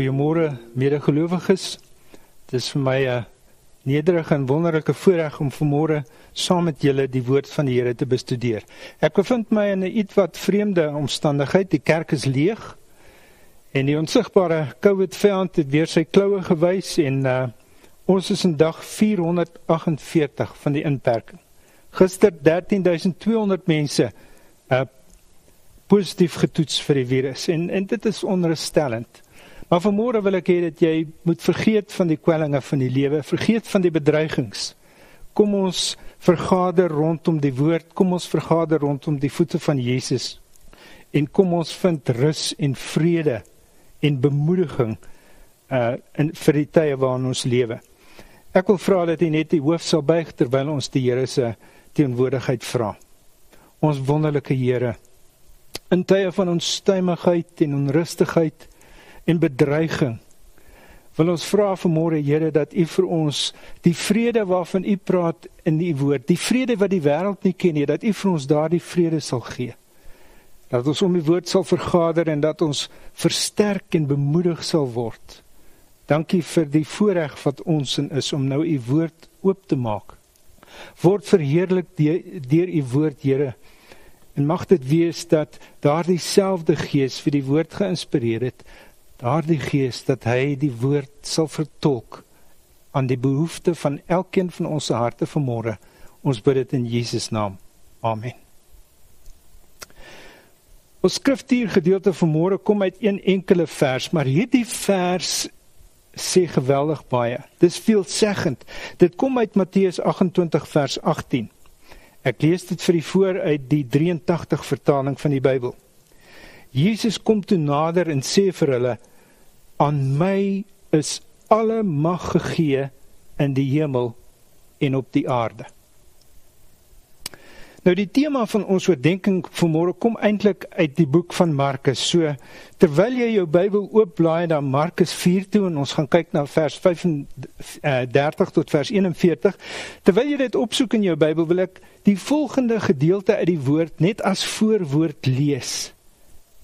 Goeiemôre medegelowiges. Dit is vir my 'n nederige en wonderlike voorreg om vanmôre saam met julle die woord van die Here te bestudeer. Ek bevind my in 'n ietwat vreemde omstandigheid. Die kerk is leeg en die onsigbare COVID-vyand het weer sy kloue gewys en uh, ons is in dag 448 van die inperking. Gister 13200 mense uh, positief getoets vir die virus en en dit is onruststellend. Maar vanmôre wil ek hê dat jy moet vergeet van die kwellinge van die lewe, vergeet van die bedreigings. Kom ons vergader rondom die woord, kom ons vergader rondom die voete van Jesus en kom ons vind rus en vrede en bemoediging uh in vir die tye waarin ons lewe. Ek wil vra dat jy net die hoof sal buig terwyl ons die Here se teenwoordigheid vra. Ons wonderlike Here, in tye van onstuimigheid en onrustigheid en bedreiging. Wil ons vra vanmôre Here dat U vir ons die vrede waarvan U praat in U woord, die vrede wat die wêreld nie ken nie, dat U vir ons daardie vrede sal gee. Dat ons om die woord sal vergader en dat ons versterk en bemoedig sal word. Dankie vir die voorreg wat ons in is om nou U woord oop te maak. Word verheerlik deur U woord, Here. En mag dit wees dat daardie selfde Gees vir die woord geïnspireer het daardie gees dat hy die woord sal vertolk aan die behoeftes van elkeen van ons harte vanmôre. Ons bid dit in Jesus naam. Amen. Ons skriftuur gedeelte vanmôre kom uit een enkele vers, maar hierdie vers sê geweldig baie. Dis veelzeggend. Dit kom uit Matteus 28 vers 18. Ek lees dit vir u voor uit die 83 vertaling van die Bybel. Jesus kom toe nader en sê vir hulle: aan my is alle mag gegee in die hemel en op die aarde. Nou die tema van ons oordeenking vanmôre kom eintlik uit die boek van Markus. So terwyl jy jou Bybel oopblaai na Markus 4 toe en ons gaan kyk na vers 35 tot vers 41, terwyl jy dit opsoek in jou Bybel, wil ek die volgende gedeelte uit die woord net as voorwoord lees.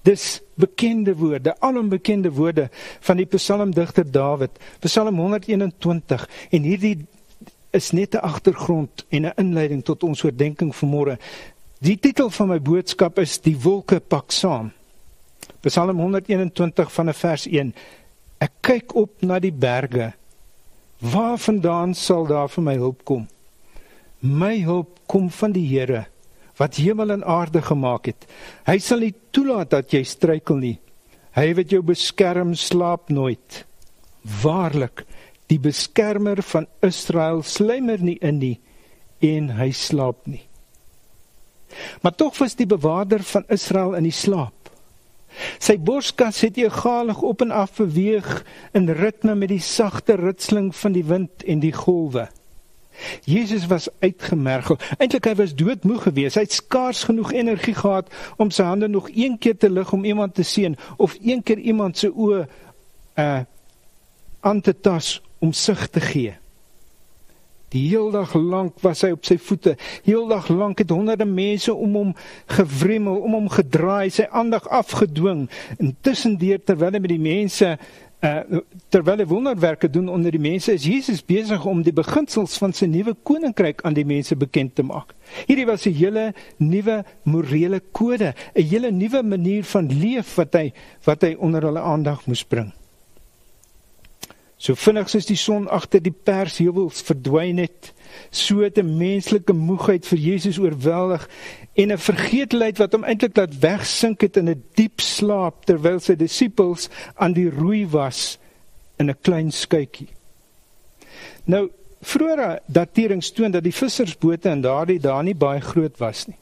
Dis bekende woorde, alombekende woorde van die psalmdigter Dawid, Psalm 121 en hierdie is net 'n agtergrond en 'n inleiding tot ons oordeenking vanmôre. Die titel van my boodskap is Die wolke pak saam. Psalm 121 van vers 1. Ek kyk op na die berge. Waarvandaan sal daar vir my hulp kom? My hulp kom van die Here wat hemel en aarde gemaak het. Hy sal nie toelaat dat jy struikel nie. Hy wat jou beskerm, slaap nooit. Waarlik, die beskermer van Israel slymer nie in nie en hy slaap nie. Maar tog was die bewaarder van Israel in die slaap. Sy borskas het egalig op en af beweeg in ritme met die sagte ritseling van die wind en die golwe. Jesus was uitgemergel. Eintlik hy was doodmoeg geweest. Hy het skaars genoeg energie gehad om sy hande nog een keer te lig om iemand te sien of een keer iemand se oë uh aan te tas om sig te gee. Die hele dag lank was hy op sy voete. Heel dag lank het honderde mense om hom gewrimmel, om hom gedraai, sy aandag afgedwing. Intussen deur terwyl hy met die mense uh, terwyl hy wonderwerke doen onder die mense, is Jesus besig om die beginsels van sy nuwe koninkryk aan die mense bekend te maak. Hierdie was 'n hele nuwe morele kode, 'n hele nuwe manier van leef wat hy wat hy onder hulle aandag moes bring. So vinnig soos die son agter die persheuwels verdwyn het, so het 'n menslike moegheid vir Jesus oorweldig en 'n vergeetlikheid wat hom eintlik laat wegsink het in 'n diep slaap terwyl sy disippels aan die roei was in 'n klein skuitjie. Nou, vroeëre daterings toon dat die vissersbote in daardie dae nie baie groot was nie.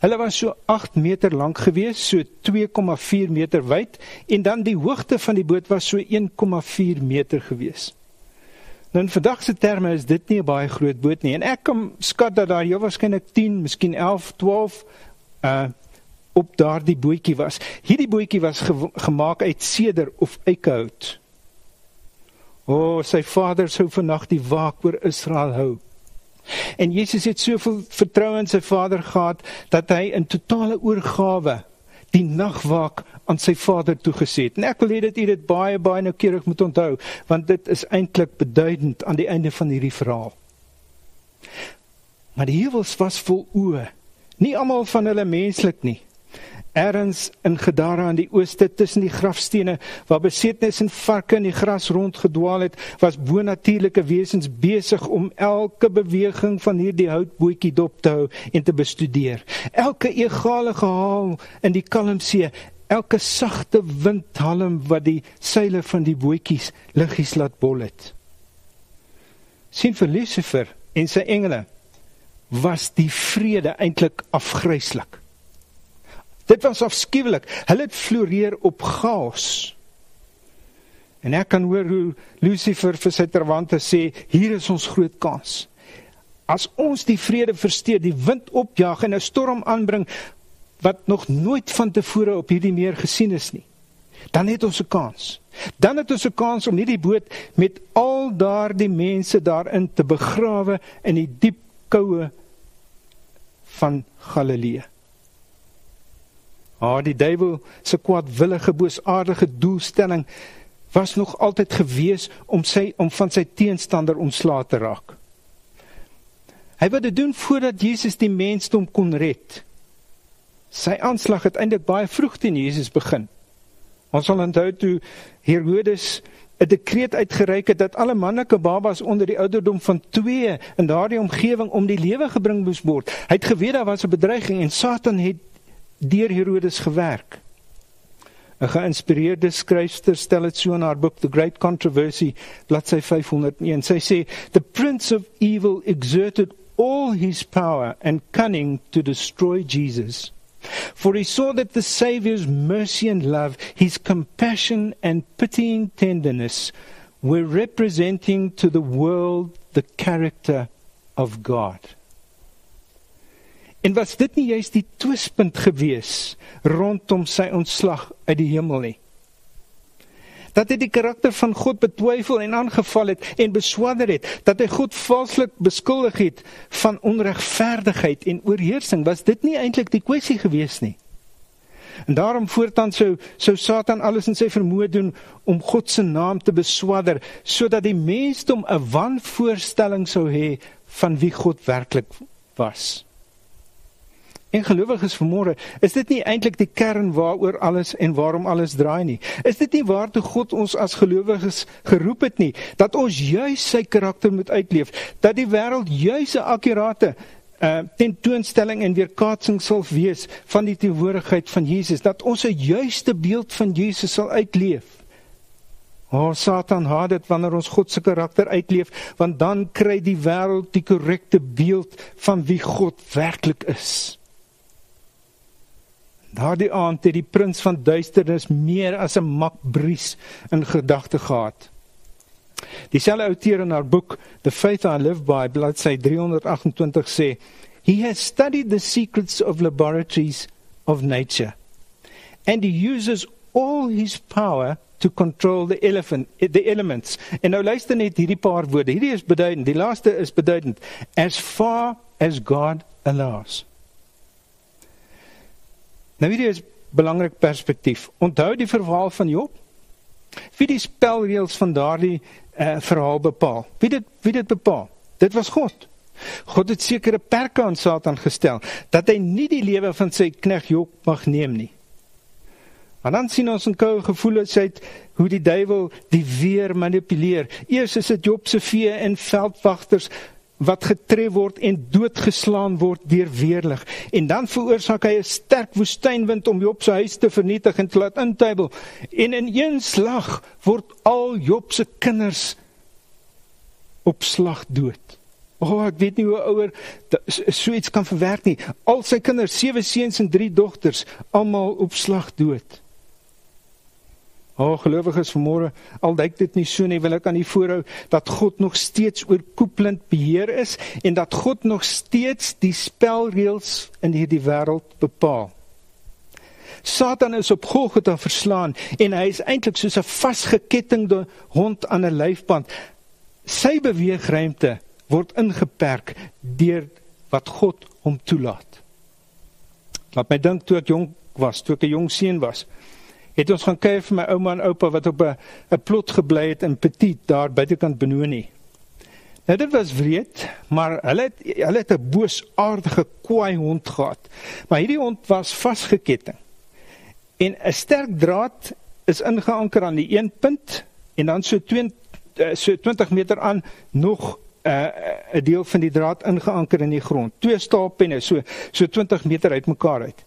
Hulle was so 8 meter lank gewees, so 2,4 meter wyd en dan die hoogte van die boot was so 1,4 meter gewees. Nou in vandag se terme is dit nie 'n baie groot boot nie en ek kan skat dat daar heel waarskynlik 10, miskien 11, 12 uh op daardie bootjie was. Hierdie bootjie was ge gemaak uit seder of eikehout. O, oh, sy vader sou vannag die waak oor Israel hou. En Jesus het soveel vertroue in sy Vader gehad dat hy in totale oorgawe die nagwaak aan sy vader toegesê het. En ek wil hê dat u dit baie baie noukeurig moet onthou, want dit is eintlik beduidend aan die einde van hierdie verhaal. Maar die heuwels was vol oë. Nie almal van hulle menslik nie. Ergens in Gadara in die ooste tussen die grafstene waar besetnis en varke in die gras rondgedwaal het, was bonatuurlike wesens besig om elke beweging van hierdie houtbootjie dop te hou en te bestudeer. Elke egale gehaal in die kalmsee, elke sagte windhalm wat die seile van die bootjies liggies laat bol het. sien vir Lucifer en sy engele was die vrede eintlik afgryslik. Dit was afskuwelik. Hulle het floreer op chaos. En ek kan hoor hoe Lucifer vir sy terwante sê, hier is ons groot kans. As ons die vrede versteur, die wind opjaag en 'n storm aanbring wat nog nooit vantevore op hierdie meer gesien is nie, dan het ons 'n kans. Dan het ons 'n kans om hierdie boot met al daardie mense daarin te begrawe in die diep koue van Galilea. Maar die duiwel se kwaadwillige boosaardige doelstelling was nog altyd gewees om sy om van sy teenstander ontslae te raak. Hy wou dit doen voordat Jesus die mensdom kon red. Sy aanslag het eintlik baie vroeg teen Jesus begin. Ons sal onthou toe Herodes 'n dekreet uitgereik het dat alle manlike babas onder die ouderdom van 2 in daardie omgewing om die lewe gebring moes word. Hy het geweet daar was 'n bedreiging en Satan het deur Herodes gewerk. 'n Geïnspireerde skryfster stel dit so in haar boek The Great Controversy, bladsy 501. Sy sê the prince of evil exerted all his power and cunning to destroy Jesus. For he saw that the Saviour's mercy and love, his compassion and pitying tenderness, were representing to the world the character of God. En was dit nie juist die twispunt gewees rondom sy ontslag uit die hemel nie? Dat hy die karakter van God betwyfel en aangeval het en beswadder het, dat hy God valslik beskuldig het van onregverdigheid en oorheersing, was dit nie eintlik die kwessie gewees nie? En daarom voortaan sou sou Satan alles in sy vermoë doen om God se naam te beswadder sodat die mensdom 'n wanvoorstelling sou hê van wie God werklik was. En gelowiges vanmôre, is dit nie eintlik die kern waaroor alles en waarom alles draai nie? Is dit nie waartoe God ons as gelowiges geroep het nie, dat ons juis sy karakter moet uitleef, dat die wêreld juis 'n akkurate uh, tentoonstelling en weerkaatsing sal wees van die teenwoordigheid van Jesus, dat ons 'n juiste beeld van Jesus sal uitleef. O oh, Satan haat dit wanneer ons God se karakter uitleef, want dan kry die wêreld die korrekte beeld van wie God werklik is. Daardie aand het die prins van duisternis meer as 'n makbries in gedagte gehad. Dieselfde outeur in haar boek The Faith I Live By bladsy 328 sê, "He has studied the secrets of laboratories of nature and he uses all his power to control the elephant the elements." En nou luister net hierdie paar woorde. Hierdie is beduidend. Die laaste is beduidend. As far as God allows. Nou hierdie is belangrik perspektief. Onthou die verhaal van Job? Wie die spelreëls van daardie uh, verhaal bepaal? Wie dit wie dit bepaal? Dit was God. God het sekere perke aan Satan gestel dat hy nie die lewe van sy knegg Job mag neem nie. Maar dan sien ons 'n koue gevoelensheid hoe die duiwel die weer manipuleer. Eers is dit Job se vee en veldwagters wat getref word en doodgeslaan word deur weerlig en dan veroorsaak hy 'n sterk woestynwind om Job se huis te vernietig en te laat intuibel en in een slag word al Job se kinders op slag dood. O, oh, ek weet nie hoe ouer so iets kan verwerk nie. Al sy kinders, sewe seuns en drie dogters, almal op slag dood. O oh, gelowiges vanmôre, al dink dit nie so nie, wil ek aan u voorhou dat God nog steeds oorkoepelend beheer is en dat God nog steeds die spelreëls in hierdie wêreld bepaal. Satan is op Golgotha verslaan en hy is eintlik soos 'n vasgekettingde hond aan 'n lyfband. Sy beweegruimte word ingeperk deur wat God hom toelaat. Wat my dink toe ek jong was, toe ek 'n jong seun was, het ons gaan kuier vir my ouma en oupa wat op 'n 'n plot gebly het in Petit daar buitekant Benoni. Nou dit was wreed, maar hulle het hulle het 'n boosaardige kwaai hond gehad. Maar hierdie hond was vasgeketting. En 'n sterk draad is ingeanker aan die een punt en dan so 2 eh, so 20 meter aan nog eh, 'n uh, deel van die draad ingeanker in die grond. Twee staalpenne so so 20 meter uitmekaar uit.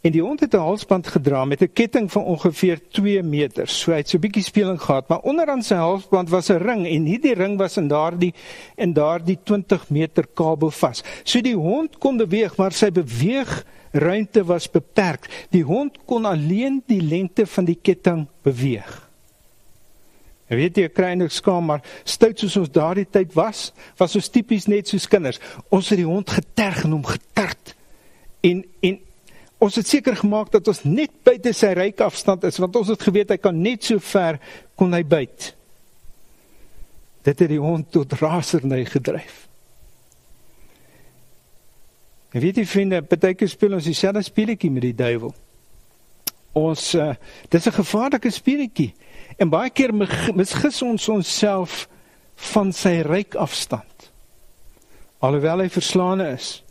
En die hond het 'n halsband gedra met 'n ketting van ongeveer 2 meter. So hy het so 'n bietjie speling gehad, maar onderaan sy halsband was 'n ring en hierdie ring was in daardie in daardie 20 meter kabel vas. So die hond kon beweeg, maar sy beweeg ruimte was beperk. Die hond kon alleen die lengte van die ketting beweeg. Jy weet jy kry net skaam, maar stout soos ons daardie tyd was, was ons tipies net soos kinders. Ons het die hond geterg en hom getart. En en ons het seker gemaak dat ons net buite sy ryk afstand is want ons het geweet hy kan net so ver kon hy byt. Dit het die hond tot raserny gedryf. En weet jy vriende, baie keer speel ons dieselfde speletjie met die duiwel. Ons uh, dis 'n gevaarlike speletjie en baie keer misgis ons onsself van sy ryk afstand. Alhoewel hy verslaane is.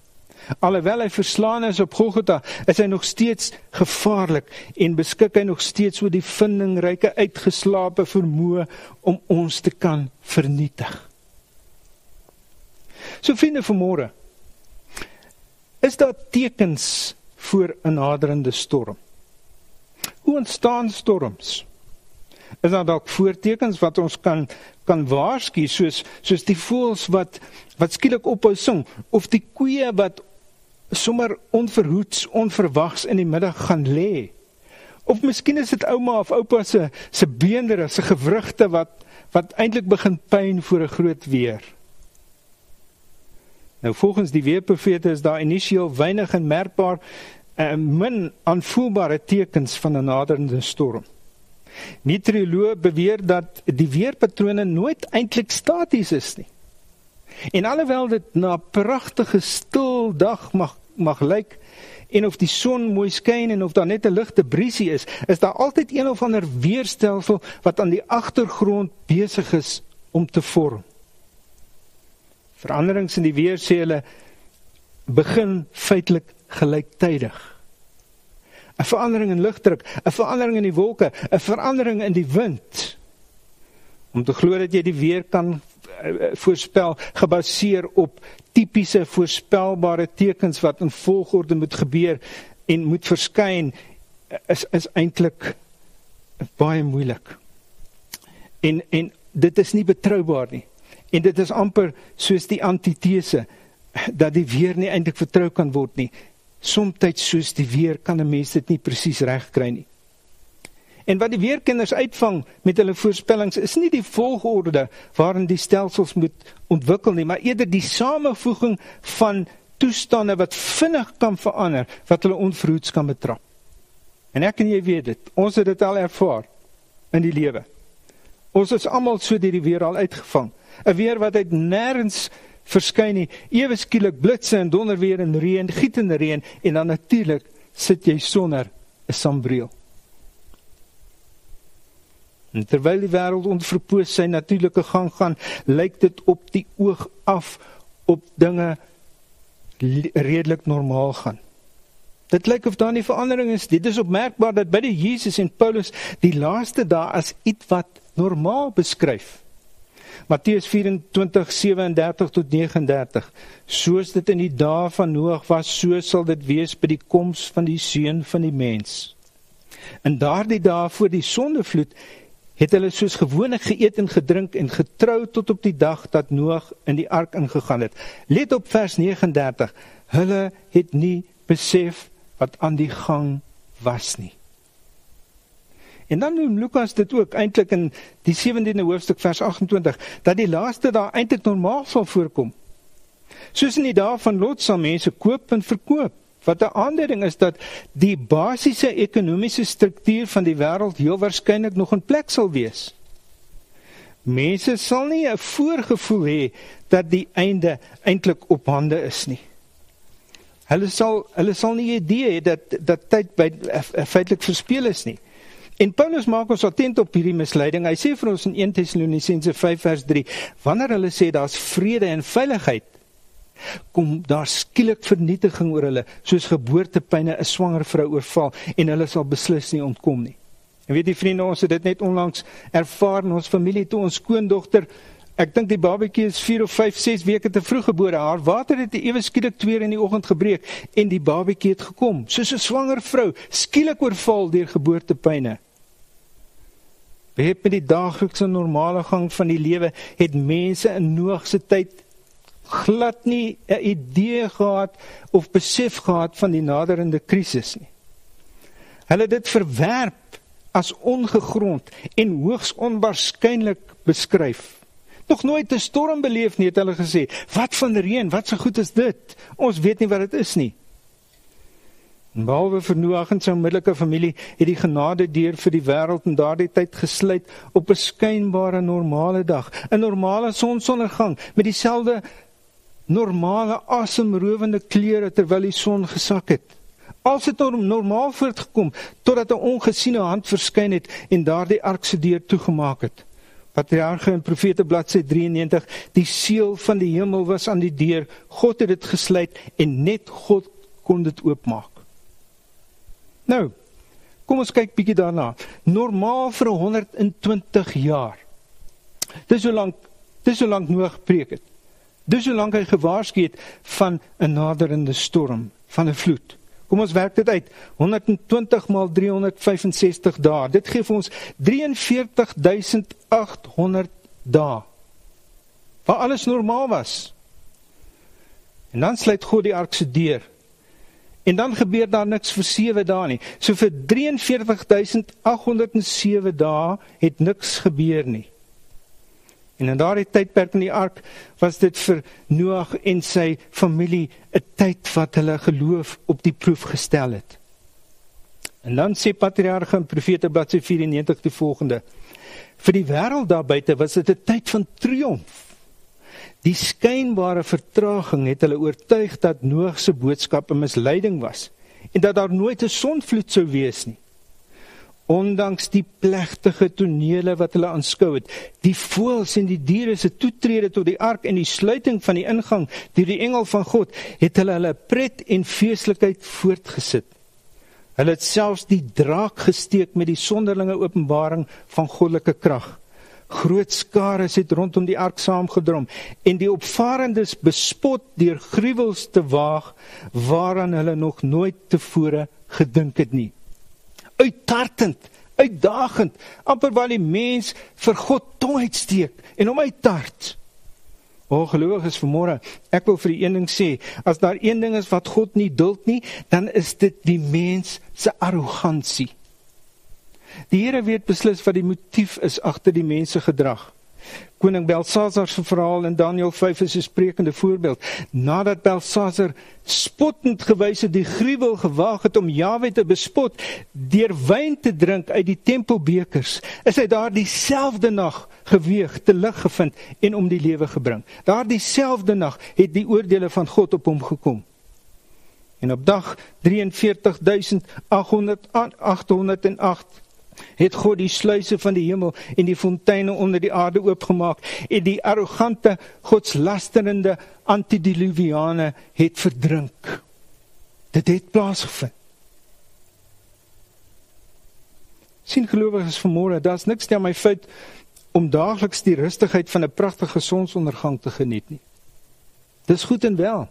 Alhoewel hy verslaan is op Golgotha, is hy nog steeds gevaarlik en beskik hy nog steeds oor die vindingryke uitgeslaapte vermoë om ons te kan vernietig. So vriende vanmôre, is daar tekens voor 'n naderende storm? Hoe ontstaan storms? Is daar dalk voortekens wat ons kan kan waarsku soos soos die voëls wat wat skielik ophou sing of die koeie wat sommer onverhoeds, onverwags in die middag gaan lê. Of miskien is dit ouma of oupa se se beendere, se gewrigte wat wat eintlik begin pyn voor 'n groot weer. Nou volgens die weerprofete is daar initieel weinig en merkbaar en uh, min aanvoelbare tekens van 'n naderende storm. Meteoroloë beweer dat die weerpatrone nooit eintlik staties is nie. En alhoewel dit na 'n pragtige stil dag mag mag lyk en of die son mooi skyn en of daar net 'n ligte briesie is, is daar altyd een of ander weerstelsel wat aan die agtergrond besig is om te vorm. Veranderings in die weer sê hulle begin feitelik gelyktydig. 'n Verandering in lugdruk, 'n verandering in die wolke, 'n verandering in die wind. Om te glo dat jy die weer kan voorspel gebaseer op tipiese voorspelbare tekens wat in volgorde moet gebeur en moet verskyn is is eintlik baie moeilik. En en dit is nie betroubaar nie. En dit is amper soos die antitese dat die weer nie eintlik vertrou kan word nie. Somstyds soos die weer kan 'n mens dit nie presies regkry nie. En wat die weerkenners uitvang met hulle voorspellings is nie die volgorde waarin die stelsels moet ontwikkel nie, maar eerder die samevoeging van toestande wat vinnig kan verander wat hulle onverhoeds kan betrap. En ek en jy weet dit. Ons het dit al ervaar in die lewe. Ons is almal so deur die weer al uitgevang. 'n Weer wat uit nêrens verskyn nie. Ewe skielik blitse en donderweer en reën, gietende reën en dan natuurlik sit jy sonder 'n sambreel. En terwyl die wêreld onverpoos sy natuurlike gang gaan, lyk dit op die oog af op dinge redelik normaal gaan. Dit lyk of daar nie verandering is. Dit is opmerkbaar dat by die Jesus en Paulus die laaste dae as iets wat normaal beskryf. Matteus 24:37 tot 39. Soos dit in die dae van Noag was, so sal dit wees by die koms van die seun van die mens. In daardie dae voor die sondevloed het hulle soos gewoonlik geëet en gedrink en getrou tot op die dag dat Noag in die ark ingegaan het. Let op vers 39. Hulle het nie besef wat aan die gang was nie. En dan noem Lukas dit ook eintlik in die 17de hoofstuk vers 28 dat die laaste daar eintlik normaal sal voorkom. Soos in die dae van Lot sal mense koop en verkoop wat 'n aanduiding is dat die basiese ekonomiese struktuur van die wêreld heel waarskynlik nog in plek sal wees. Mense sal nie 'n voorgevoel hê dat die einde eintlik op hande is nie. Hulle sal hulle sal nie idee hê dat dat tyd by feitelik verspeel is nie. En Paulus maak ons attent op hierdie misleiding. Hy sê vir ons in 1 Tessalonisense 5 vers 3, wanneer hulle sê daar's vrede en veiligheid, kom daar skielik vernietiging oor hulle, soos geboortepyne 'n swanger vrou oorval en hulle sal beslis nie ontkom nie. En weet jy vriende, ons het dit net onlangs ervaar in ons familie toe ons skoondogter Ek dink die babatjie is 4 of 5, 6 weke te vroeg gebore. Haar water het ewe skielik 2 uur in die oggend gebreek en die babatjie het gekom, soos 'n swanger vrou, skielik oorval deur geboortepyne. Behep met die daaglikse normale gang van die lewe het mense in Noag se tyd glad nie 'n idee gehad of besef gehad van die naderende krisis nie. Hulle het dit verwerp as ongegrond en hoogs onwaarskynlik beskryf. Nog nooit 'n storm beleef nie, het hulle gesê. Wat van reën? Wat so goed is dit? Ons weet nie wat dit is nie. Behalwe vir Noag en sy onmiddellike familie het die genade deur vir die wêreld in daardie tyd gesluit op 'n skynbare normale dag, 'n normale sonsondergang met dieselfde normale asemrowende kleure terwyl die son gesak het. Als het normaal voortgekom totdat 'n ongesiene hand verskyn het en daardie ark se deur toegemaak het. Patriarge en Profete bladsy 93 Die seël van die hemel was aan die deur. God het dit gesluit en net God kon dit oopmaak. Nou, kom ons kyk bietjie daarna. Normaal vir 120 jaar. Dis so lank, dis so lank Noag preek het. Dis so lank hy gewaarsku het van 'n naderende storm, van 'n vloed. Kom ons werk dit uit. 120 maal 365 dae. Dit gee vir ons 43800 dae. Waar alles normaal was. En dan sluit God die ark se deur. En dan gebeur daar niks vir 7 dae nie. So vir 43807 dae het niks gebeur nie. En in daardie tydperk in die ark was dit vir Noag en sy familie 'n tyd wat hulle geloof op die proef gestel het. En dan sê Patriarge en Profete bladsy 94 die volgende: Vir die wêreld daar buite was dit 'n tyd van triomf. Die skynbare vertraging het hulle oortuig dat Noag se boodskap 'n misleiding was en dat daar nooit 'n sonvloed sou wees nie ondanks die plegtige tonele wat hulle aanskou het die voëls en die diere se toetrede tot die ark en die sluiting van die ingang deur die engel van God het hulle hulle pret en feeslikheid voortgesit. Hulle het selfs die draak gesteek met die sonderlinge openbaring van goddelike krag. Groot skare het rondom die ark saamgedrom en die opvarendes bespot deur gruwels te waag waaraan hulle nog nooit tevore gedink het nie uittartend, uitdagend, amper waar die mens vir God tong uitsteek en hom uittart. O gelowiges vanmôre, ek wil vir die een ding sê, as daar een ding is wat God nie duld nie, dan is dit die mens se arrogansie. Die Here weet beslis wat die motief is agter die mens se gedrag. Koning Belsasar se verhaal in Daniël 5 is 'n sprekende voorbeeld. Nadat Belsasar spottend gewys het die gruwel gewaag het om Jaweh te bespot deur wyn te drink uit die tempelbekers, is hy daardie selfde nag geweeg te lig gevind en om die lewe gebring. Daardie selfde nag het die oordeele van God op hom gekom. En op dag 43808 het God die sluise van die hemel en die fonteine onder die aarde oopgemaak en die arrogante godslasterende antidiluviane het verdrink. Dit het plaasgevind. Sien gelowiges vanmôre, daar's niks teen my fout om daagliks die rustigheid van 'n pragtige sonsondergang te geniet nie. Dis goed en wel.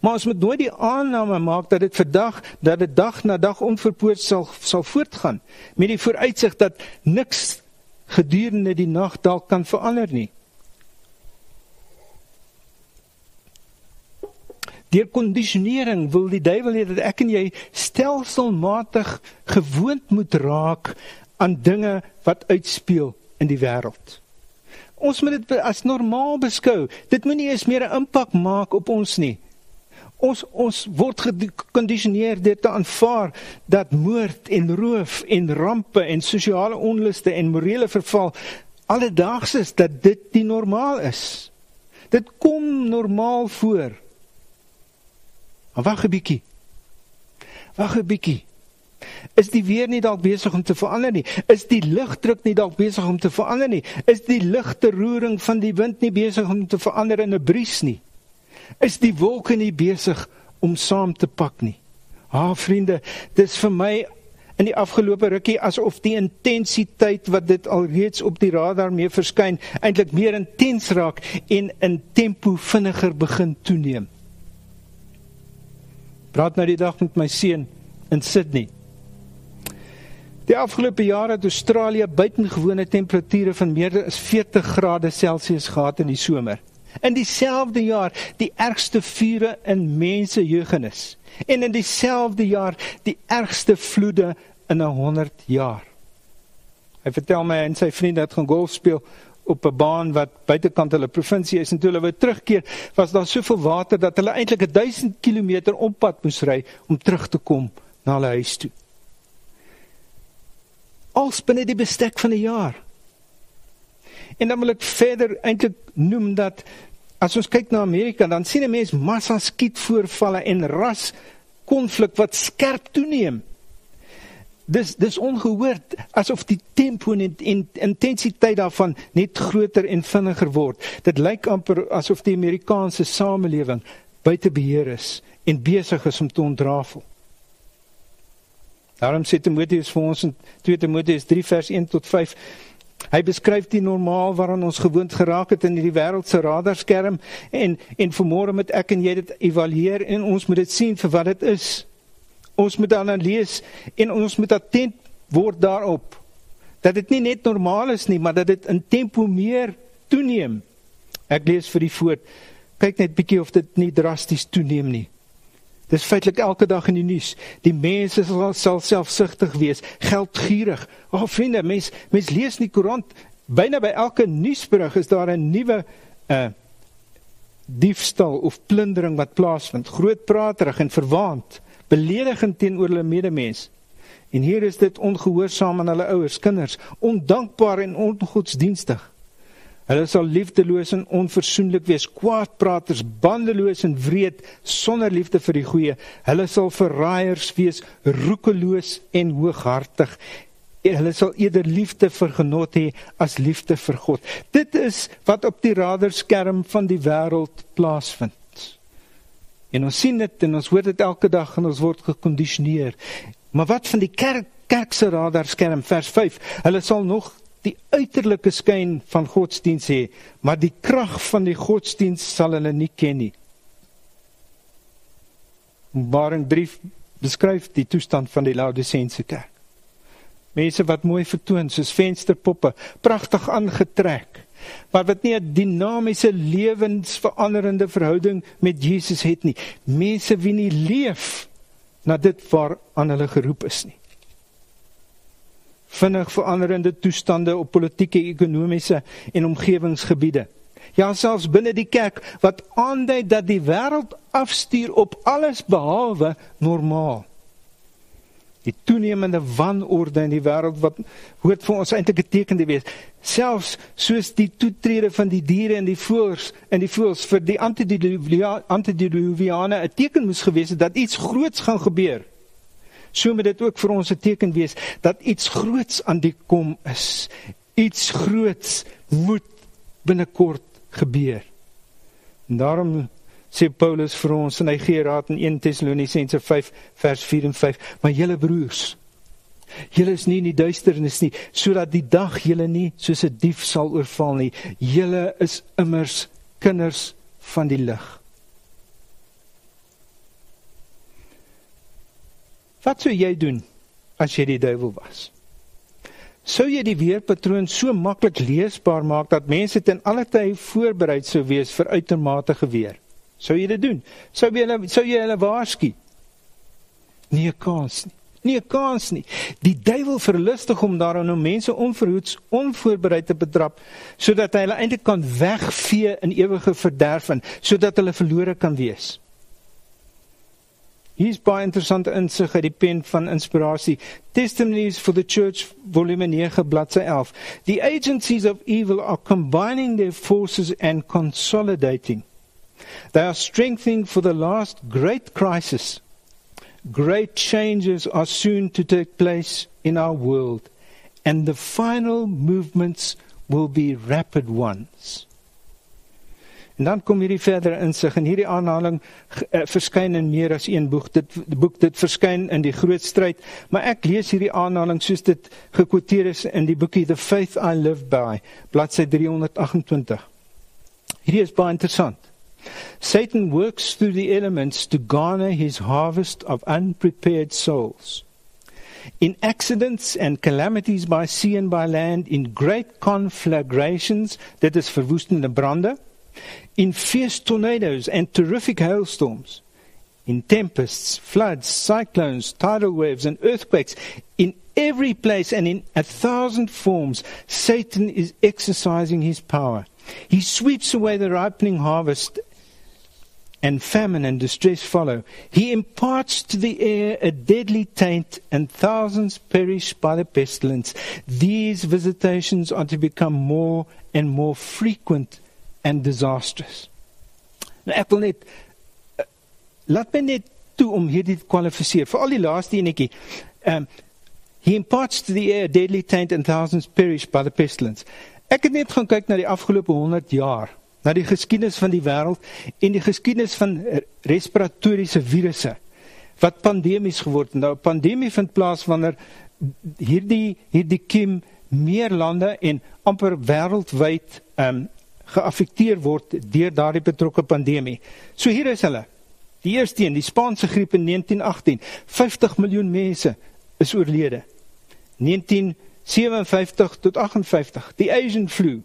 Maar ons moet nooit die aanname maak dat dit vandag dat dit dag na dag onverpoort sal sal voortgaan met die vooruitsig dat niks gedurende die nag dalk kan verander nie. Deur kondisionering wil die duiwel hê dat ek en jy stelselmatig gewoond moet raak aan dinge wat uitspeel in die wêreld. Ons moet dit as normaal beskou. Dit moenie eens meer 'n impak maak op ons nie. Ons ons word gekondisioneer dit te aanvaar dat moord en roof en rampe en sosiale onluste en morele verval alledaags is dat dit die normaal is. Dit kom normaal voor. Maar wag 'n bietjie. Wag 'n bietjie. Is die weer nie dalk besig om te verander nie? Is die lugdruk nie dalk besig om te verander nie? Is die ligte roering van die wind nie besig om te verander in 'n bries nie? Is die wolke nie besig om saam te pak nie? Ha, vriende, dis vir my in die afgelope rukkie asof die intensiteit wat dit alreeds op die radar mee verskyn eintlik meer intens raak en in tempo vinniger begin toeneem. Praat nou die dag met my seun in Sydney. Die afgelope jare het Australië buitengewone temperature van meer as 40 grade Celsius gehad in die somer. In dieselfde jaar die ergste vure in mense jeugenis en in dieselfde jaar die ergste vloede in 'n 100 jaar. Hy vertel my en sy vriende het gaan golf speel op 'n baan wat buitekant hulle provinsie is en toe hulle wou terugkeer, was daar soveel water dat hulle eintlik 1000 km op pad moes ry om terug te kom na hulle huis toe als binne die bestek van 'n jaar. En dan wil ek verder eintlik noem dat as ons kyk na Amerika, dan sien 'n mens massa skietvoorvalle en ras konflik wat skerp toeneem. Dis dis ongehoord asof die tempo en in, intensiteit daarvan net groter en vinniger word. Dit lyk amper asof die Amerikaanse samelewing buite beheer is en besig is om te ontrafel. Daarom sê Timoteus vir ons in 2 Timoteus 3 vers 1 tot 5 Hy beskryf die normaal waaraan ons gewoond geraak het in hierdie wêreldse radarskerm en en vanmôre moet ek en jy dit evalueer en ons moet dit sien vir wat dit is. Ons moet dan lees en ons moet attent word daarop dat dit nie net normaal is nie, maar dat dit in tempo meer toeneem. Ek lees vir die voet. Kyk net bietjie of dit nie drasties toeneem nie. Dis feitelik elke dag in die nuus. Die mense sal, sal selfsugtig wees, geldgierig. O, oh, vriende, mens mens lees in die koerant byna by elke nuusberig is daar 'n nuwe uh diefstal of plundering wat plaasvind. Grootpraterig en verwaand, beledigend teenoor hulle medemens. En hier is dit ongehoorsaam aan hulle ouers, kinders, ondankbaar en ongodsdienstig. Hulle sal liefdeloos en onversoenlik wees, kwaadpraters, bandeloos en wreed, sonder liefde vir die goeie. Hulle sal verraaiers wees, roekeloos en hooghartig. Hulle sal eerder liefde vir genot hê as liefde vir God. Dit is wat op die radarskerm van die wêreld plaasvind. En ons sien dit en ons hoor dit elke dag en ons word gekondisioneer. Maar wat van die kerk kerk se radarskerm vers 5? Hulle sal nog die uiterlike skyn van godsdiens hê, maar die krag van die godsdiens sal hulle nie ken nie. Openbaring 3 beskryf die toestand van die Laodiseense kerk. Mense wat mooi vertoon soos vensterpoppe, pragtig aangetrek, maar wat nie 'n dinamiese lewensveranderende verhouding met Jesus het nie. Mense wie nie leef na dit waar aan hulle geroep is nie vinnig veranderende toestande op politieke, ekonomiese en omgewingsgebiede. Ja, selfs binne die kerk wat aandui dat die wêreld afstuur op alles behalwe normaal. Die toenemende wanorde in die wêreld wat hoort vir ons eintlik 'n teken te wees. Selfs soos die toetrede van die diere en die voëls en die voëls vir die antediluviane 'n teken moes gewees het dat iets groots gaan gebeur so moet dit ook vir ons 'n teken wees dat iets groots aan die kom is. Iets groots moet binnekort gebeur. En daarom sê Paulus vir ons en hy gee raad in 1 Tessalonisense 5 vers 4 en 5, maar julle broers Julle is nie in die duisternis nie sodat die dag julle nie soos 'n dief sal oorval nie. Julle is immers kinders van die lig. Wat sou jy doen as jy die duiwel was? Sou jy die weerpatroon so maklik leesbaar maak dat mense ten alle tye voorberei sou wees vir uitermate geweer? Sou jy dit doen? Sou jy hulle sou jy hulle waarsku? Nie 'n kans nie. Nie 'n kans nie. Die duiwel verlustig om daarin om mense onverhoeds, onvoorbereid te betrap sodat hy hulle eintlik kan wegvee in ewige verderf en sodat hulle verlore kan wees. Hier's baie interessante insig uit die pen van inspirasie. Testimonies for the Church volume 9 bladsy 11. The agencies of evil are combining their forces and consolidating. They are strengthening for the last great crisis. Great changes are soon to take place in our world, and the final movements will be rapid ones. En dan kom hierdie verder insig en hierdie aanhaling uh, verskyn in meer as een boek. Dit boek dit verskyn in die groot stryd, maar ek lees hierdie aanhaling soos dit gekwoteer is in die boekie The Faith I Live By, bladsy 328. Hierdie is baie interessant. Satan works through the elements to garner his harvest of unprepared souls. In accidents and calamities by sea and by land, in great conflagrations, dit is verwoestende brande, in fierce tornadoes and terrific hailstorms, in tempests, floods, cyclones, tidal waves, and earthquakes, in every place and in a thousand forms, Satan is exercising his power. He sweeps away the ripening harvest, and famine and distress follow. He imparts to the air a deadly taint, and thousands perish by the pestilence. These visitations are to become more and more frequent and disastrous. Nou ek wil net uh, laat my net toe om hierdie te kwalifiseer. Vir al die laaste enetjie. Um he imparts to the air deadly taint and thousands perish by the pestilence. Ek het net gaan kyk na die afgelope 100 jaar, na die geskiedenis van die wêreld en die geskiedenis van respiratoriese virusse wat pandemies geword het. Nou 'n pandemie vind plaas wanneer hierdie hierdie kiem meer lande en amper wêreldwyd um geaffekteer word deur daardie betrokke pandemie. So hier is hulle. Die eerste een, die Spaanse griep in 1918. 50 miljoen mense is oorlede. 1957 tot 58, die Asian flu.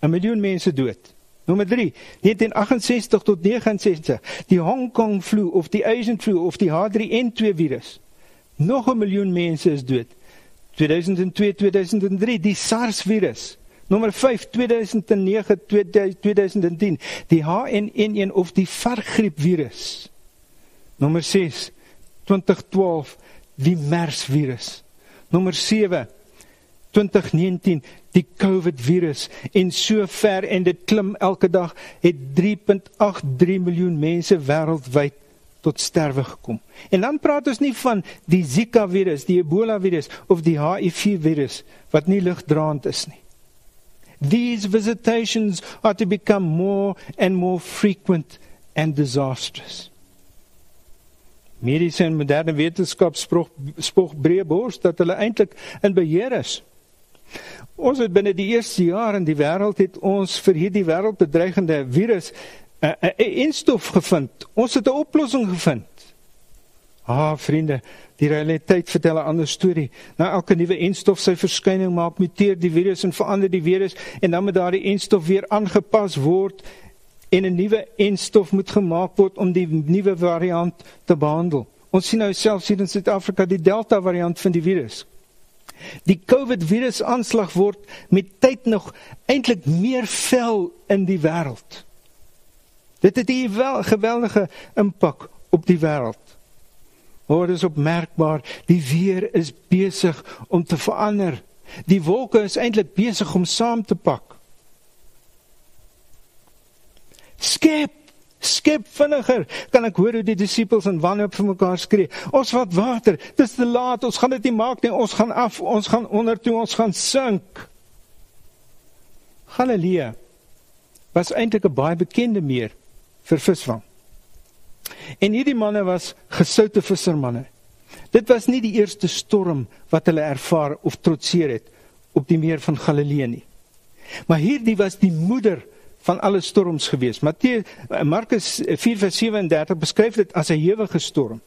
'n Miljoen mense dood. Nommer 3, 1968 tot 69, die Hong Kong flu of die Asian flu of die H3N2 virus. Nog 'n miljoen mense is dood. 2002, 2003, die SARS virus. Nommer 5 2009 2010 die H1N1 of die varkgriep virus. Nommer 6 2012 die MERS virus. Nommer 7 2019 die COVID virus en so ver en dit klim elke dag het 3.83 miljoen mense wêreldwyd tot sterwe gekom. En dan praat ons nie van die Zika virus, die Ebola virus of die HIV virus wat nie ligdraand is nie. These visitations are to become more and more frequent and disastrous. Mediese en moderne wetenskap spog spog breë bors dat hulle eintlik in beheer is. Ons het binne die eerste jaar in die wêreld het ons vir hierdie wêreldbedreigende virus 'n 'n instof gevind. Ons het 'n oplossing gevind. Ah, vriende, die realiteit vertel 'n ander storie. Na elke nuwe enstof sy verskyning maak muteer die virus en verander die virus en dan moet daardie enstof weer aangepas word en 'n nuwe enstof moet gemaak word om die nuwe variant te behandel. Ons sien nou selfs hier in Suid-Afrika die Delta variant van die virus. Die COVID virus aanslag word met tyd nog eintlik meer vel in die wêreld. Dit het 'n geweldige impak op die wêreld. Hoor is opmerkbaar, die weer is besig om te verander. Die wolke is eintlik besig om saam te pak. Skep, skep vinniger. Kan ek hoor hoe die disippels in wanhoop vir mekaar skree? Ons wat water, dis te laat, ons gaan dit nie maak nie. Ons gaan af, ons gaan onder toe, ons gaan sink. Galilea was eintlik 'n baie bekende meer vir visvang. En hierdie manne was gesoute vissermanne. Dit was nie die eerste storm wat hulle ervaar of trotseer het op die meer van Galilea nie. Maar hierdie was die moeder van alle storms gewees. Matteus Markus 4:37 beskryf dit as 'n ewige storm.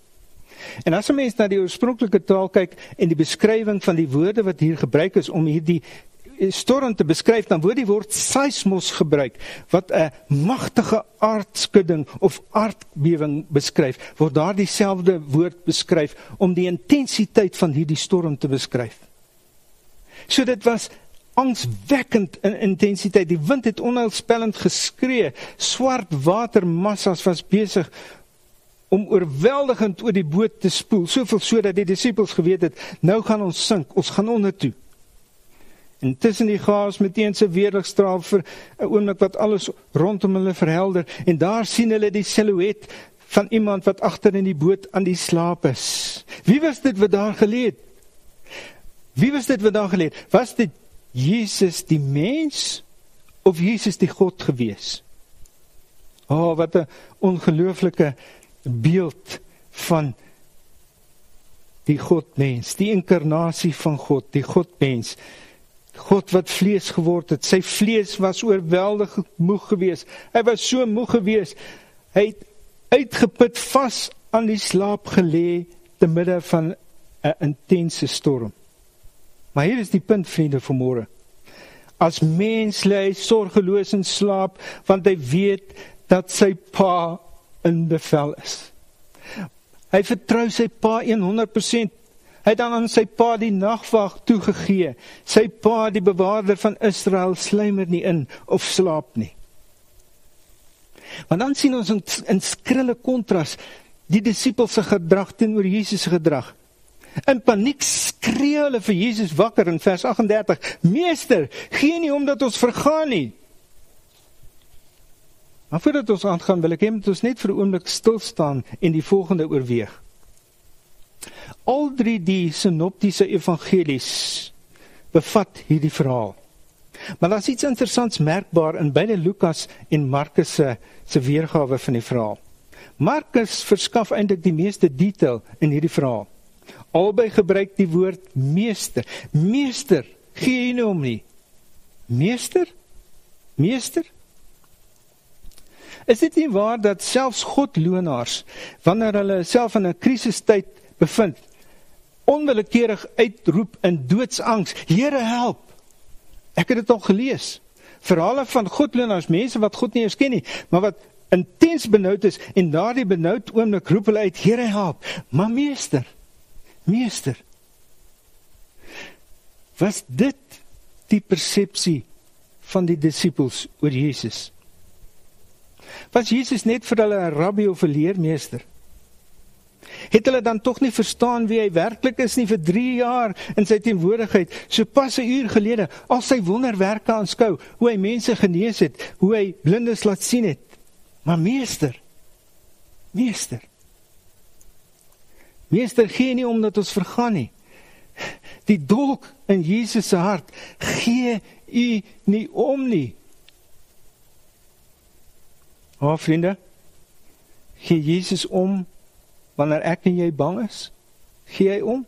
En as 'n mens na die oorspronklike taal kyk en die beskrywing van die woorde wat hier gebruik is om hierdie storm te beskryf, dan word die woord seismos gebruik wat 'n magtige aardskudding of aardbewing beskryf. Word daar dieselfde woord beskryf om die intensiteit van hierdie storm te beskryf. So dit was angswekkend in intensiteit. Die wind het onheilspellend geskree. Swart watermassas was besig om oorweldigend oor die boot te spoel, soveel sodat die disippels geweet het, nou gaan ons sink, ons gaan onder toe. En tussen die gaas meteen se weerligstraal vir 'n oomblik wat alles rondom hulle verhelder en daar sien hulle die silhouet van iemand wat agter in die boot aan die slaap is. Wie was dit wat daar gelê het? Wie was dit wat daar gelê het? Was dit Jesus die mens of Jesus die God gewees? O, oh, wat 'n ongelooflike beeld van die Godmens, die inkarnasie van God, die Godmens. God wat vlees geword het. Sy vlees was oorweldig moeg geweest. Hy was so moeg geweest. Hy het uitgeput vas aan die slaap gelê te midde van 'n intense storm. Maar hier is die punt vriende van môre. As mens lê hy sorgeloos in slaap want hy weet dat sy pa in bevel is. Hy vertrou sy pa 100%. Hy het aan sy pa die nagwag toegegee. Sy pa, die bewaarder van Israel, slymer nie in of slaap nie. Want dan sien ons in, in skrille kontras die disippels se gedrag teenoor Jesus se gedrag. In paniek skree hulle vir Jesus wakker in vers 38: "Meester, gee nie omdat ons vergaan nie." Maar voordat ons aangaan, wil ek hê moet ons net vir 'n oomblik stil staan en die volgende oorweeg. Al drie die sinoptiese evangelies bevat hierdie verhaal. Maar daar's iets interessants merkbaar in beide Lukas en Markus se se weergawe van die verhaal. Markus verskaf eintlik die meeste detail in hierdie verhaal. Albei gebruik die woord meester. Meester, gee jy nou om nie? Meester? Meester? Is dit nie waar dat selfs godlonaars wanneer hulle self in 'n krisistyd bevind, onwillekeurig uitroep in doodsangs: "Here, help!" Ek het dit al gelees. Verhale van godlonaars, mense wat God nie eens ken nie, maar wat intens benoud is en daardie benoud oomblik roep hulle uit: "Here, help!" Maar meester, meester, was dit die persepsie van die disippels oor Jesus? Was Jesus net vir hulle 'n rabbi of 'n leermeester? Het hulle dan tog nie verstaan wie hy werklik is nie vir 3 jaar in sy teenwoordigheid, so pas 'n uur gelede, al sy wonderwerke aanskou, hoe hy mense genees het, hoe hy blindes laat sien het. Maar meester, meester. Meester gee nie omdat ons vergaan nie. Die dolk in Jesus se hart gee u nie om nie. O, oh, vriende, gee Jesus om wanneer ek en jy bang is? Gee hy om?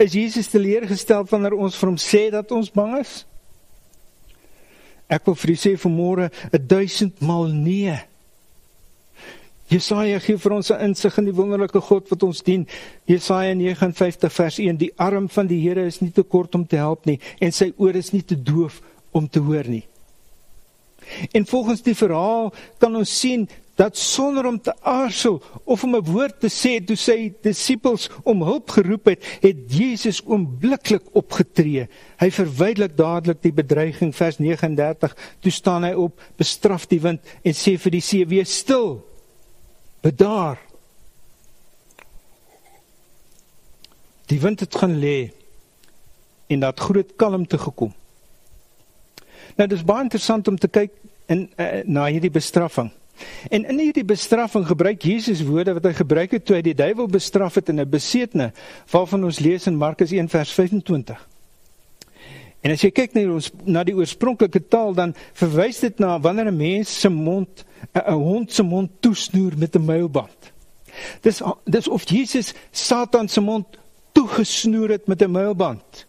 Is Jesus teleurgestel wanneer ons vir hom sê dat ons bang is? Ek wil vir u sê vanmôre 1000 maal nee. Jesaja gee vir ons 'n insig in die wonderlike God wat ons dien. Jesaja 59 vers 1: Die arm van die Here is nie te kort om te help nie en sy oor is nie te doof om te hoor nie. En volgens die verhaal kan ons sien dat sonder om te aarzel of om 'n woord te sê toe sy disippels om hulp geroep het, het Jesus oombliklik opgetree. Hy verwydelik dadelik die bedreiging vers 39. Toe staan hy op, bestraf die wind en sê vir die see: "Wees stil. Bedaar." Die wind het gaan lê en dat groot kalmte gekom. Nou dis baie interessant om te kyk in uh, na hierdie bestraffing. En in hierdie bestraffing gebruik Jesus woorde wat hy gebruik het toe hy die duiwel bestraf het in 'n besetene waarvan ons lees in Markus 1 vers 25. En as jy kyk na ons na die oorspronklike taal dan verwys dit na wanneer 'n mens se mond 'n hond se mond toesnoer met 'n muilband. Dis dis of Jesus Satan se mond toegesnoer het met 'n muilband.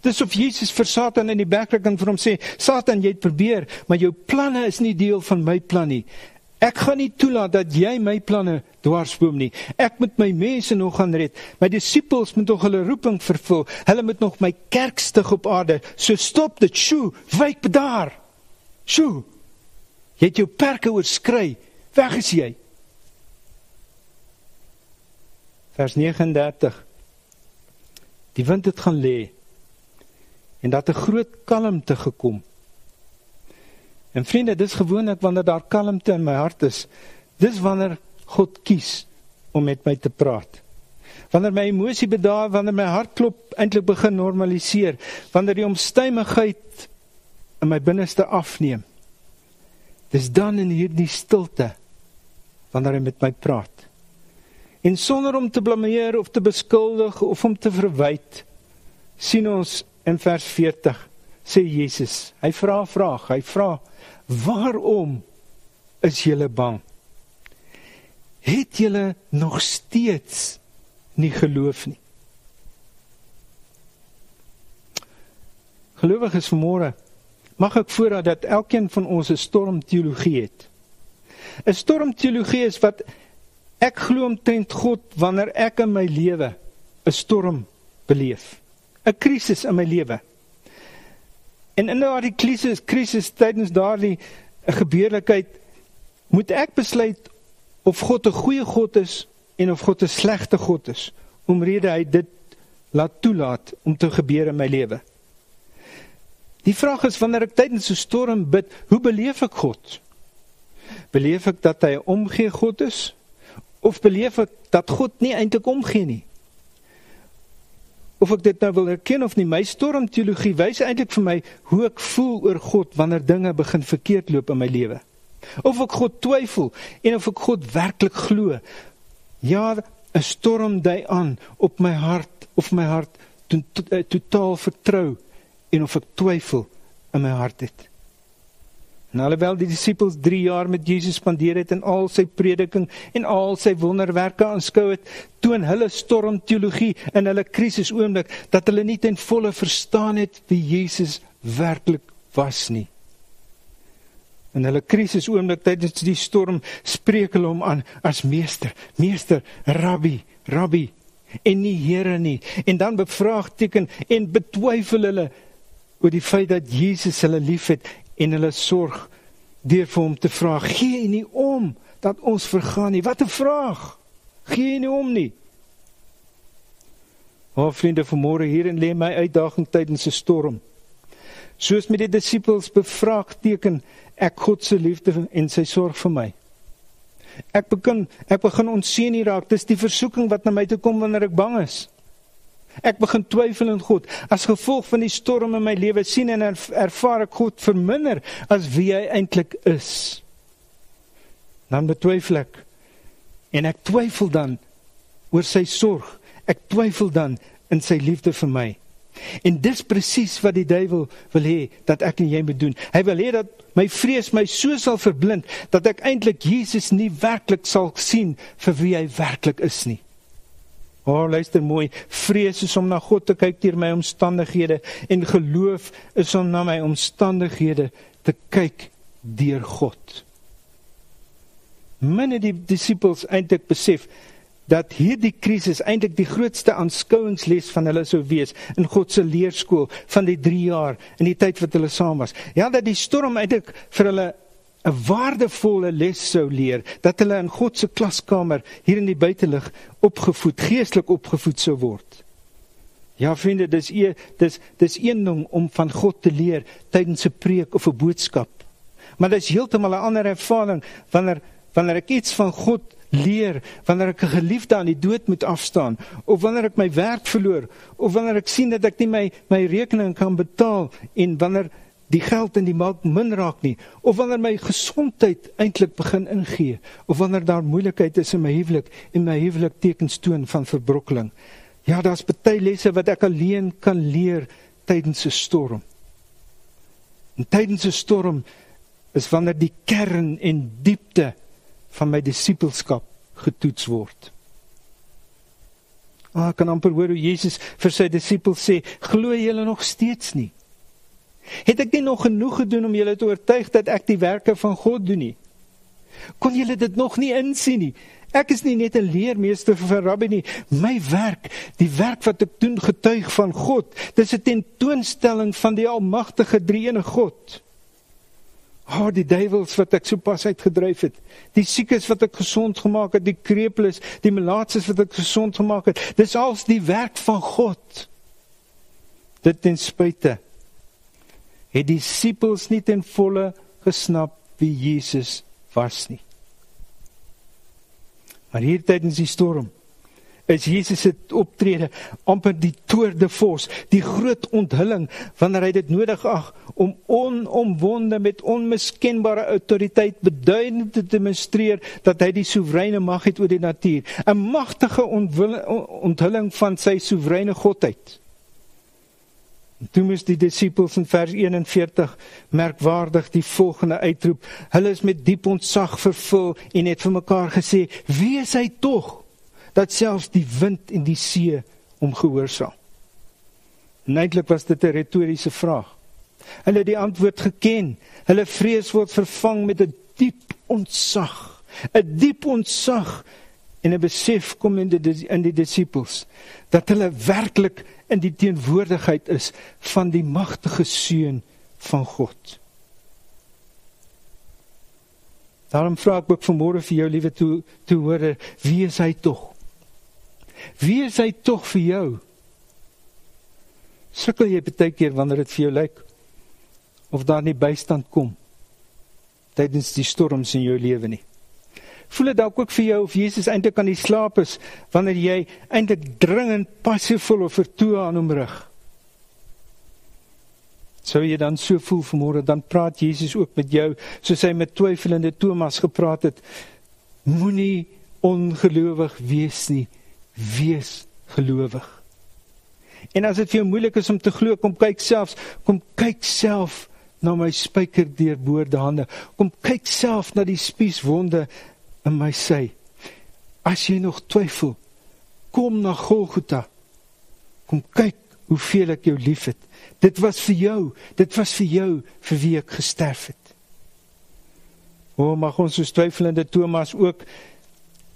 Dis of Jesus vir Satan in die bekkerk en vir hom sê: "Satan, jy het probeer, maar jou planne is nie deel van my plan nie. Ek gaan nie toelaat dat jy my planne dwarsboom nie. Ek moet my mense nog gaan red. My disippels moet nog hulle roeping vervul. Hulle moet nog my kerk stig op aarde. So stop dit. Sjoe, wyk daar. Sjoe. Jy het jou perke oorskry. Weg is jy. Vers 39. Die wind het gaan lê en dat 'n groot kalmte gekom. En vriende, dis gewoonlik wanneer daar kalmte in my hart is, dis wanneer God kies om met my te praat. Wanneer my emosie bedaar, wanneer my hartklop eintlik begin normaliseer, wanneer die omstuimigheid in my binneste afneem. Dis dan in hierdie stilte wanneer hy met my praat. En sonder om te blameer of te beskuldig of om te verwyd, sien ons in vers 40 sê Jesus, hy vra 'n vraag. Hy vra: "Waarom is julle bang? Het julle nog steeds nie geloof nie?" Gelowiges vanmôre, mag ek voorraad dat elkeen van ons 'n stormteologie het. 'n Stormteologie is wat ek glo omtrent God wanneer ek in my lewe 'n storm beleef. 'n Krisis in my lewe. En in daardie krisis, krisis tydens daardie gebeurlikheid moet ek besluit of God 'n goeie God is en of God 'n slegte God is omrede hy dit laat toelaat om te gebeur in my lewe. Die vraag is wanneer ek tydens 'n storm bid, hoe beleef ek God? Beleef ek dat hy 'n omgee God is of beleef ek dat God nie eintlik omgee nie? Of ek dit nou wil erken of nie, my stormteologie wys eintlik vir my hoe ek voel oor God wanneer dinge begin verkeerd loop in my lewe. Of ek God twyfel en of ek God werklik glo. Ja, 'n storm dui aan op my hart of my hart totaal vertrou en of ek twyfel in my hart het. En alhoewel die disippels 3 jaar met Jesus spandeer het en al sy prediking en al sy wonderwerke aanskou het, toon hulle stormteologie in hulle krisis oomblik dat hulle nie ten volle verstaan het wie Jesus werklik was nie. In hulle krisis oomblik tydens die storm spreek hulle hom aan as meester, meester, rabbi, rabbi en nie Here nie. En dan bevraagteken en betwyfel hulle oor die feit dat Jesus hulle liefhet en hulle sorg deur vir hom te vra: "Gee U nie om dat ons vergaan nie?" Wat 'n vraag. Gee U nie om nie. O vriende, vanmôre hierin lê my uitdaging tydens 'n storm. Soos met die disippels bevraagteken ek God se liefde en sy sorg vir my. Ek begin ek begin onseën hier raak. Dis die versoeking wat na my toe kom wanneer ek bang is. Ek begin twyfel in God. As gevolg van die storm in my lewe sien en ervaar ek God verminder as wie hy eintlik is. Dan betwyfel ek. En ek twyfel dan oor sy sorg. Ek twyfel dan in sy liefde vir my. En dis presies wat die duiwel wil hê dat ek en jy moet doen. Hy wil hê dat my vrees my so sal verblind dat ek eintlik Jesus nie werklik sal sien vir wie hy werklik is nie. O, oh, luister mooi. Vrees is om na God te kyk deur my omstandighede en geloof is om na my omstandighede te kyk deur God. Minne die disippels eintlik besef dat hierdie krisis eintlik die grootste aanskouingsles van hulle sou wees in God se leerskool van die 3 jaar in die tyd wat hulle saam was. Ja, dat die storm eintlik vir hulle 'n waardevolle les sou leer dat hulle in God se klaskamer hier in die buitelug opgevoed, geestelik opgevoed sou word. Ja vriende, dis e dis dis een ding om van God te leer tydens 'n preek of 'n boodskap. Maar dis heeltemal 'n ander ervaring wanneer wanneer ek iets van God leer, wanneer ek 'n geliefde aan die dood moet afstaan of wanneer ek my werk verloor of wanneer ek sien dat ek nie my my rekening kan betaal en wanneer die geld in die maak min raak nie of wanneer my gesondheid eintlik begin ingee of wanneer daar moeilikheid is in my huwelik en my huwelik tekens toon van verbrokkeling. Ja, daar's baie lesse wat ek alleen kan leer tydens 'n storm. En tydens 'n storm is wanneer die kern en diepte van my disippelskap getoets word. Ah, kan amper hoor hoe Jesus vir sy disippels sê, "Glo julle nog steeds nie?" Het ek nie nog genoeg gedoen om julle te oortuig dat ek die werke van God doen nie? Kon julle dit nog nie insien nie? Ek is nie net 'n leermeester vir rabbi nie. My werk, die werk wat ek doen, getuig van God. Dis 'n tentoonstelling van die almagtige drie-enige God. Haar oh, die duiwels wat ek sopas uitgedryf het, die siekes wat ek gesond gemaak het, die krepeles, die melaatses wat ek gesond gemaak het. Dis als die werk van God. Dit ten spyte het die disippels nie ten volle gesnap wie Jesus was nie. Maar hier tydens die storm is Jesus se optrede amper die toer de force, die groot onthulling wanneer hy dit nodig ag om onomwonde met onmiskenbare autoriteit beduidend te demonstreer dat hy die soewereine mag het oor die natuur, 'n magtige onthulling van sy soewereine godheid. Toe moes die disippels in vers 41 merkwaardig die volgende uitroep. Hulle is met diep ontzag vervul en het vir mekaar gesê: "Wie is hy tog?" dat selfs die wind en die see hom gehoorsaam. Neitlik was dit 'n retoriese vraag. Hulle het die antwoord geken. Hulle vrees word vervang met 'n diep ontzag, 'n diep ontzag en 'n besef kom in die in die disippels dat hulle werklik in die teenwoordigheid is van die magtige seun van God. Daarom vra ek ook vanmôre vir jou liewe toe toe hoor wie is hy tog? Wie is hy tog vir jou? Sukkel jy baie keer wanneer dit vir jou lyk of daar nie bystand kom tydens die storms in jou lewe nie? Voel dit dalk ook vir jou of Jesus eintlik aan die slaap is wanneer jy eintlik dringend passievol of vertoe aan hom rig? Sou jy dan so voel vanmôre dan praat Jesus ook met jou soos hy met twyfelende Thomas gepraat het. Moenie ongelowig wees nie wees gelowig. En as dit vir jou moeilik is om te glo, kom kyk selfs, kom kyk self na my spyker deur boorde hande. Kom kyk self na die spieswonde in my sy. As jy nog twyfel, kom na Golgotha. Kom kyk hoeveel ek jou liefhet. Dit was vir jou, dit was vir jou vir wie ek gesterf het. O, mag ons so twyfelende Thomas ook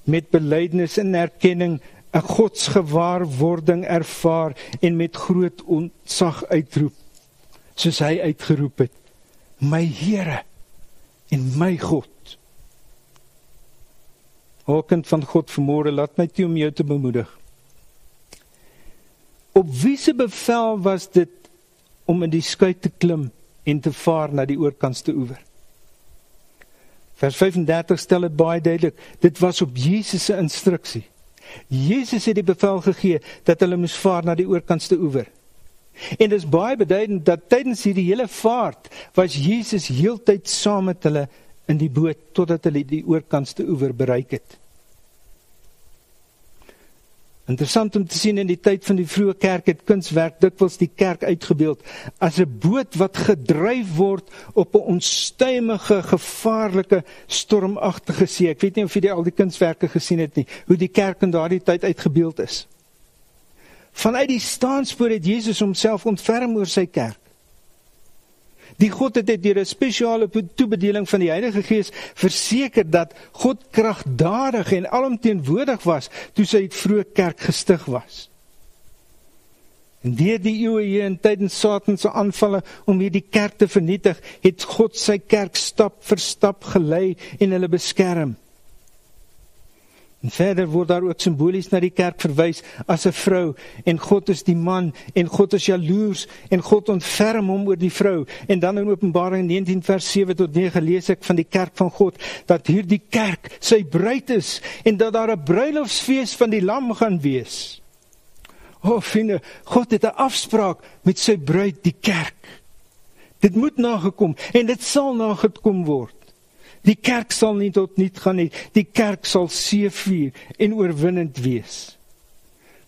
met belydenis en erkenning 'n godsgewaarwording ervaar en met groot ontzag uitroep soos hy uitgeroep het my Here en my God O kind van God vermoere laat my toe om jou te bemoedig. Op wie se bevel was dit om in die skei te klim en te vaar na die oorkantste oewer? Vers 35 stel dit baie duidelik. Dit was op Jesus se instruksie. Jesus het die bevel gegee dat hulle moes vaar na die oorkantste oewer. En dit is baie beduidend dat tydens hierdie hele vaart was Jesus heeltyd saam met hulle in die boot totdat hulle die oorkantste oewer bereik het. Interessant om te sien in die tyd van die vroeë kerk het kunswerk dikwels die kerk uitgebeeld as 'n boot wat gedryf word op 'n onstuimige, gevaarlike, stormagtige see. Ek weet nie of jy al die kunswerke gesien het nie, hoe die kerk in daardie tyd uitgebeeld is. Vanuit die staanspoor het Jesus homself ontferm oor sy kerk. Die God het dit deur 'n spesiale toebedeling van die Heilige Gees verseker dat God kragtadig en alomteenwoordig was toe sy vroeë kerk gestig was. En deur die eeue hier in tydens Satan se aanvalle om hierdie kerk te vernietig, het God sy kerk stap vir stap gelei en hulle beskerm. En verder word daar ook simbolies na die kerk verwys as 'n vrou en God is die man en God is jaloers en God ontferm hom oor die vrou. En dan in Openbaring 19 vers 7 tot 9 lees ek van die kerk van God dat hierdie kerk sy bruid is en dat daar 'n bruilofsfees van die lam gaan wees. O, oh, vriende, God het 'n afspraak met sy bruid, die kerk. Dit moet nagekom en dit sal nagekom word. Die kerk sal nie tot niet gaan nie. Die kerk sal seëvier en oorwinnend wees.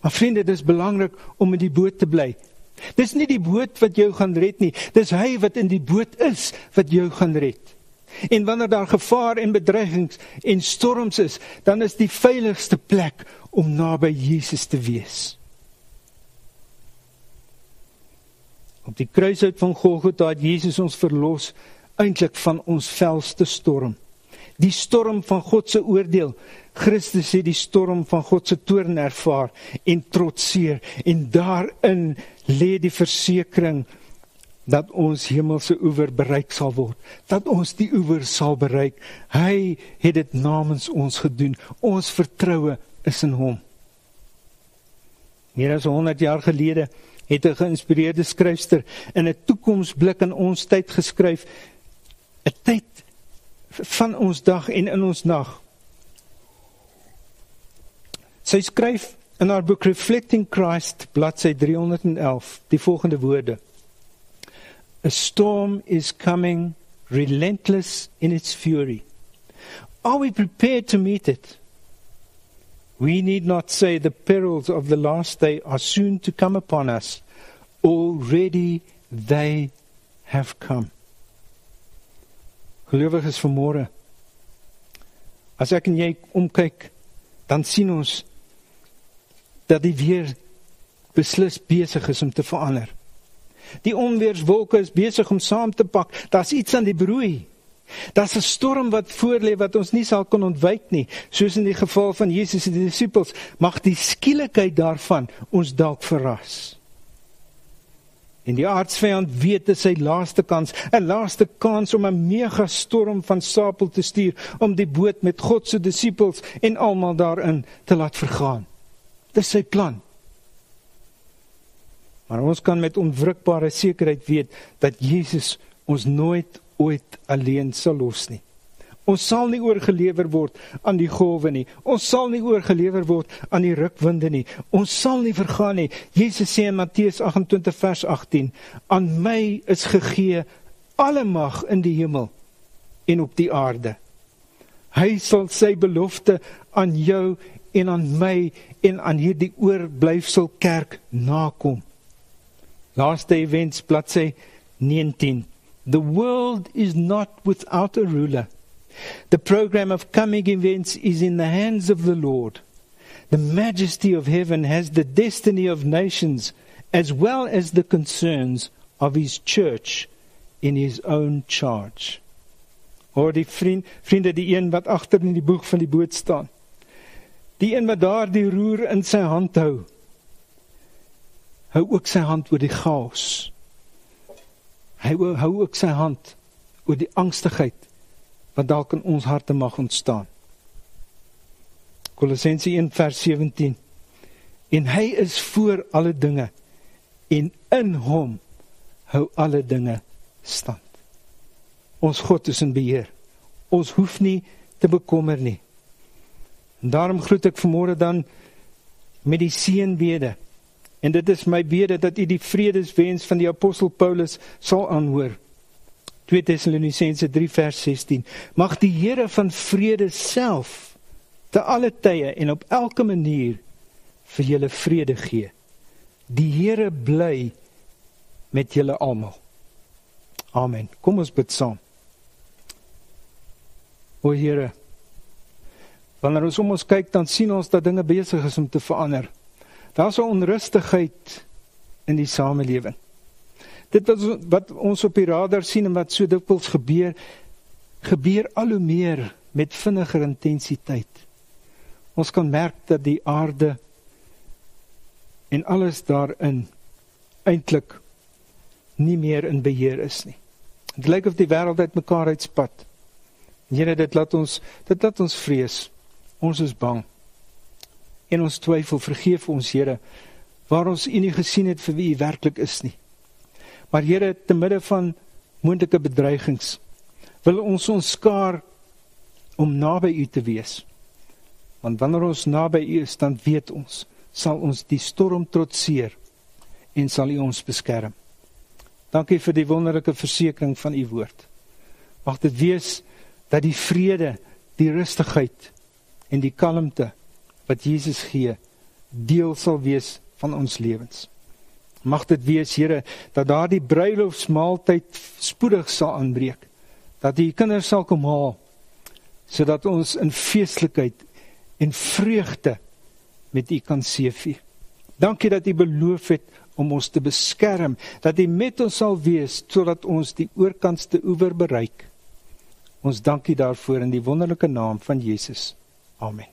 Maar vriende, dis belangrik om in die boot te bly. Dis nie die boot wat jou gaan red nie. Dis hy wat in die boot is wat jou gaan red. En wanneer daar gevaar en bedreigings en storms is, dan is die veiligste plek om naby Jesus te wees. Op die kruishout van Golgotha het Jesus ons verlos eintlik van ons velste storm. Die storm van God se oordeel. Christus het die storm van God se toorn ervaar en trotseer en daarin lê die versekering dat ons hemelse oewer bereik sal word, dat ons die oewer sal bereik. Hy het dit namens ons gedoen. Ons vertroue is in hom. Meer as 100 jaar gelede het 'n geïnspireerde skryfster in 'n toekomsblik in ons tyd geskryf 'n tyd van ons dag en in ons nag. Sy skryf in haar boek Reflecting Christ bladsy 311 die volgende woorde. A storm is coming relentless in its fury. Are we prepared to meet it? We need not say the perils of the last day are soon to come upon us. Already they have come Gelowiges vanmôre as ek en jy omkyk dan sien ons dat die weer beslis besig is om te verander. Die onweerswolke is besig om saam te pak. Daar's iets aan die broei. Daar's 'n storm wat voorlê wat ons nie sal kon ontwyk nie, soos in die geval van Jesus en die disippels. Mag die skielikheid daarvan ons dalk verras. En die aardsvyand weet dit sy laaste kans, 'n laaste kans om 'n mega storm van sapel te stuur om die boot met God se disippels en almal daarin te laat vergaan. Dis sy plan. Maar ons kan met onwrikbare sekerheid weet dat Jesus ons nooit ooit alleen sal los nie. Ons sal nie oorgelewer word aan die golwe nie. Ons sal nie oorgelewer word aan die rukwinde nie. Ons sal nie vergaan nie. Jesus sê in Matteus 28 vers 18: "Aan my is gegee alle mag in die hemel en op die aarde." Hy sal sy belofte aan jou en aan my en aan hierdie oorblyfsel kerk nakom. Laaste events bladsy 19. The world is not without a ruler. The program of coming events is in the hands of the Lord. The majesty of heaven has the destiny of nations as well as the concerns of his church in his own charge. Hoor die vriend, vriende die een wat agter in die boek van die boot staan. Die een wat daar die roer in sy hand hou. Hou ook sy hand oor die chaos. Hy hou ook sy hand oor die angstigheid wat dalk in ons harte mag ontstaan. Kolossense 1:17 En hy is voor alle dinge en in hom hou alle dinge stand. Ons God is in beheer. Ons hoef nie te bekommer nie. En daarom groet ek vanmôre dan met die seënbede. En dit is my bede dat u die vredeswens van die apostel Paulus sal aanhoor. 2 Tessalonisense 3 vers 16. Mag die Here van vrede self te alle tye en op elke manier vir julle vrede gee. Die Here bly met julle almal. Amen. Kom ons bid saam. O Here, Wanneer ons om ons kyk, dan sien ons dat dinge besig is om te verander. Daar's 'n onrustigheid in die samelewing. Dit wat wat ons op die radar sien en wat so dikwels gebeur, gebeur al hoe meer met vinniger intensiteit. Ons kan merk dat die aarde en alles daarin eintlik nie meer in beheer is nie. Dit lyk of die wêreld uitmekaar uitspat. Here, dit laat ons dit laat ons vrees. Ons is bang. En ons twyfel, vergeef ons Here, waar ons U nie gesien het vir wie U werklik is nie. Maar Here, te midde van moontlike bedreigings, wil ons ons skaar om naby U te wees. Want wanneer ons naby U is, dan weet ons, sal ons die storm trotseer en sal U ons beskerm. Dankie vir die wonderlike versekering van U woord. Mag dit wees dat die vrede, die rustigheid en die kalmte wat Jesus gee deel sal wees van ons lewens. Mag dit wees Here dat daardie bruilofsmaaltyd spoedig sal aanbreek. Dat die kinders sal kom haal sodat ons in feeslikheid en vreugde met U kan seëvier. Dankie dat U beloof het om ons te beskerm, dat U met ons sal wees sodat ons die oorkantste oewer bereik. Ons dankie daarvoor in die wonderlike naam van Jesus. Amen.